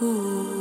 Zamana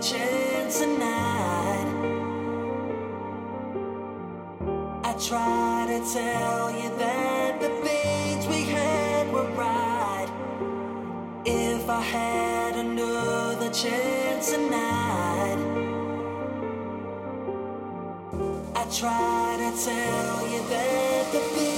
chance tonight, I try to tell you that the things we had were right. If I had another chance tonight, I try to tell you that the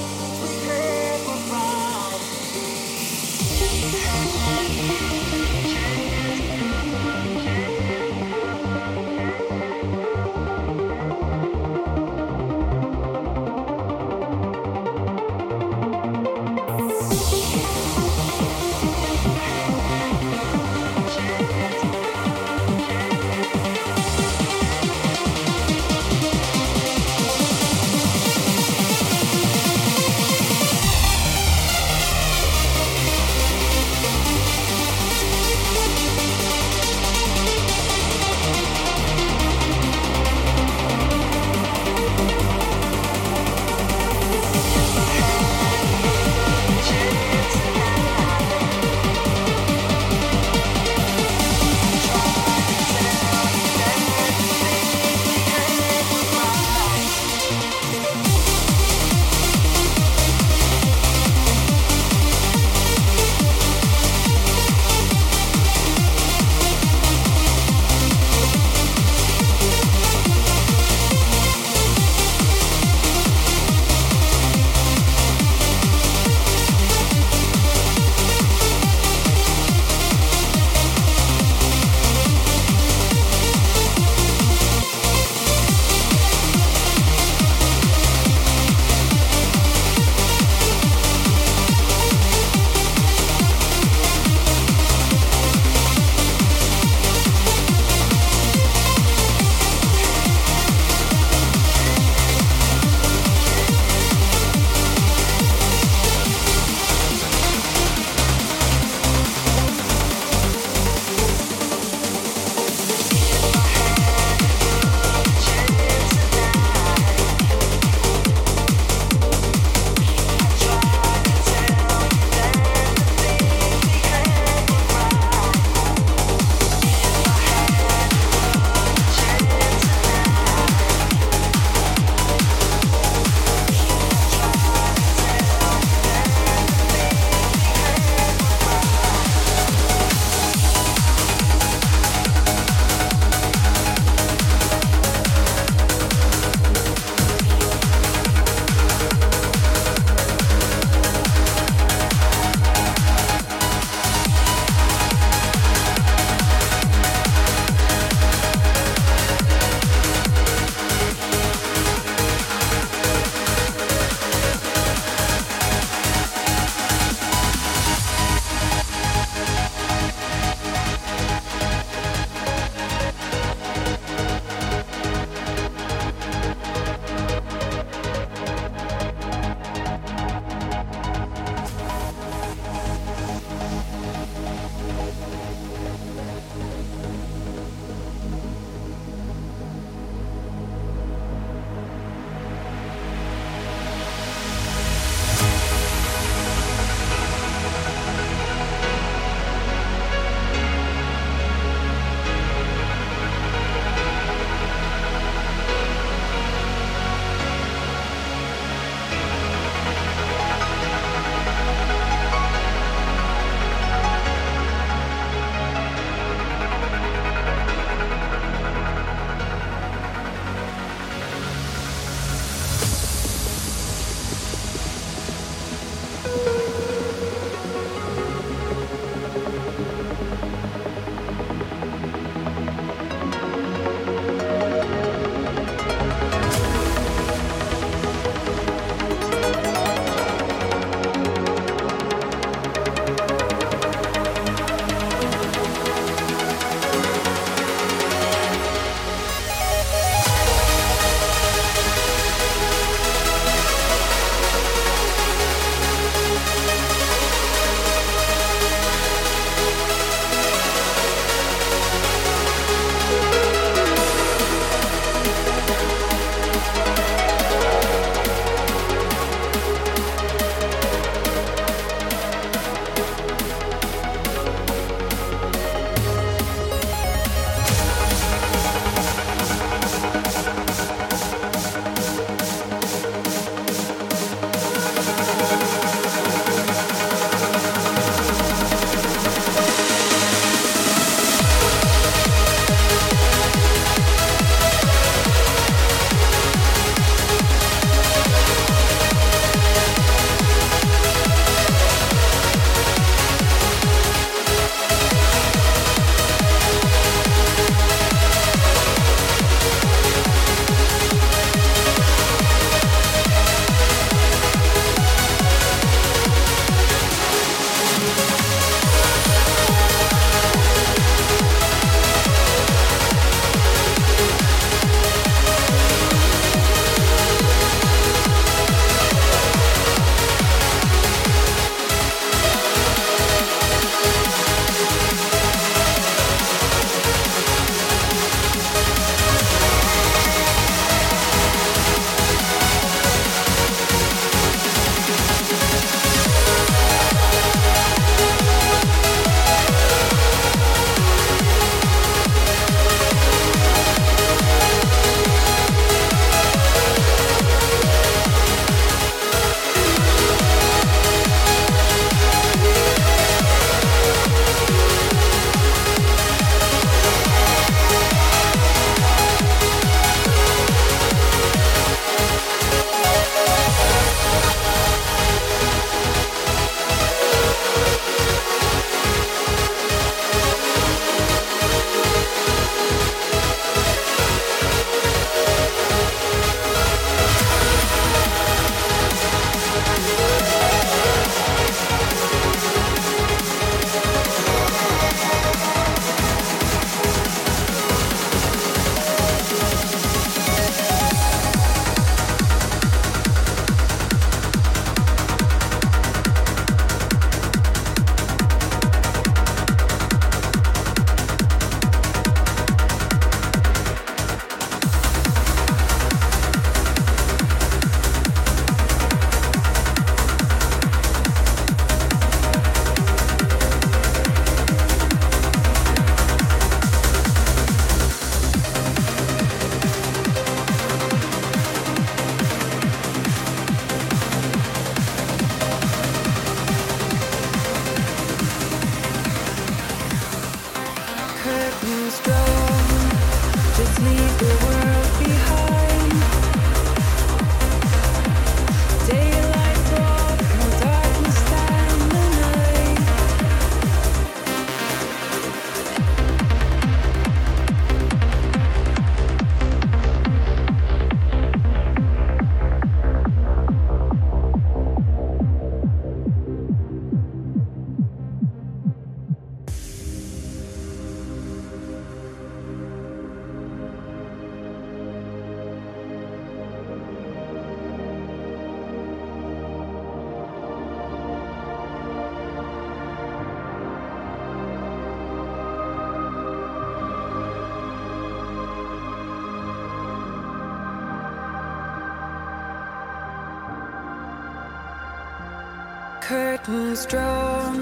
Curtains drawn,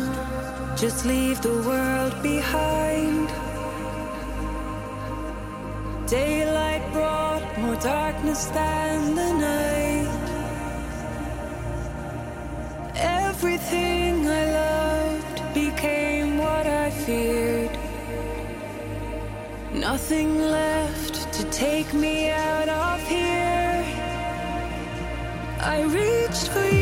just leave the world behind. Daylight brought more darkness than the night. Everything I loved became what I feared. Nothing left to take me out of here. I reached for you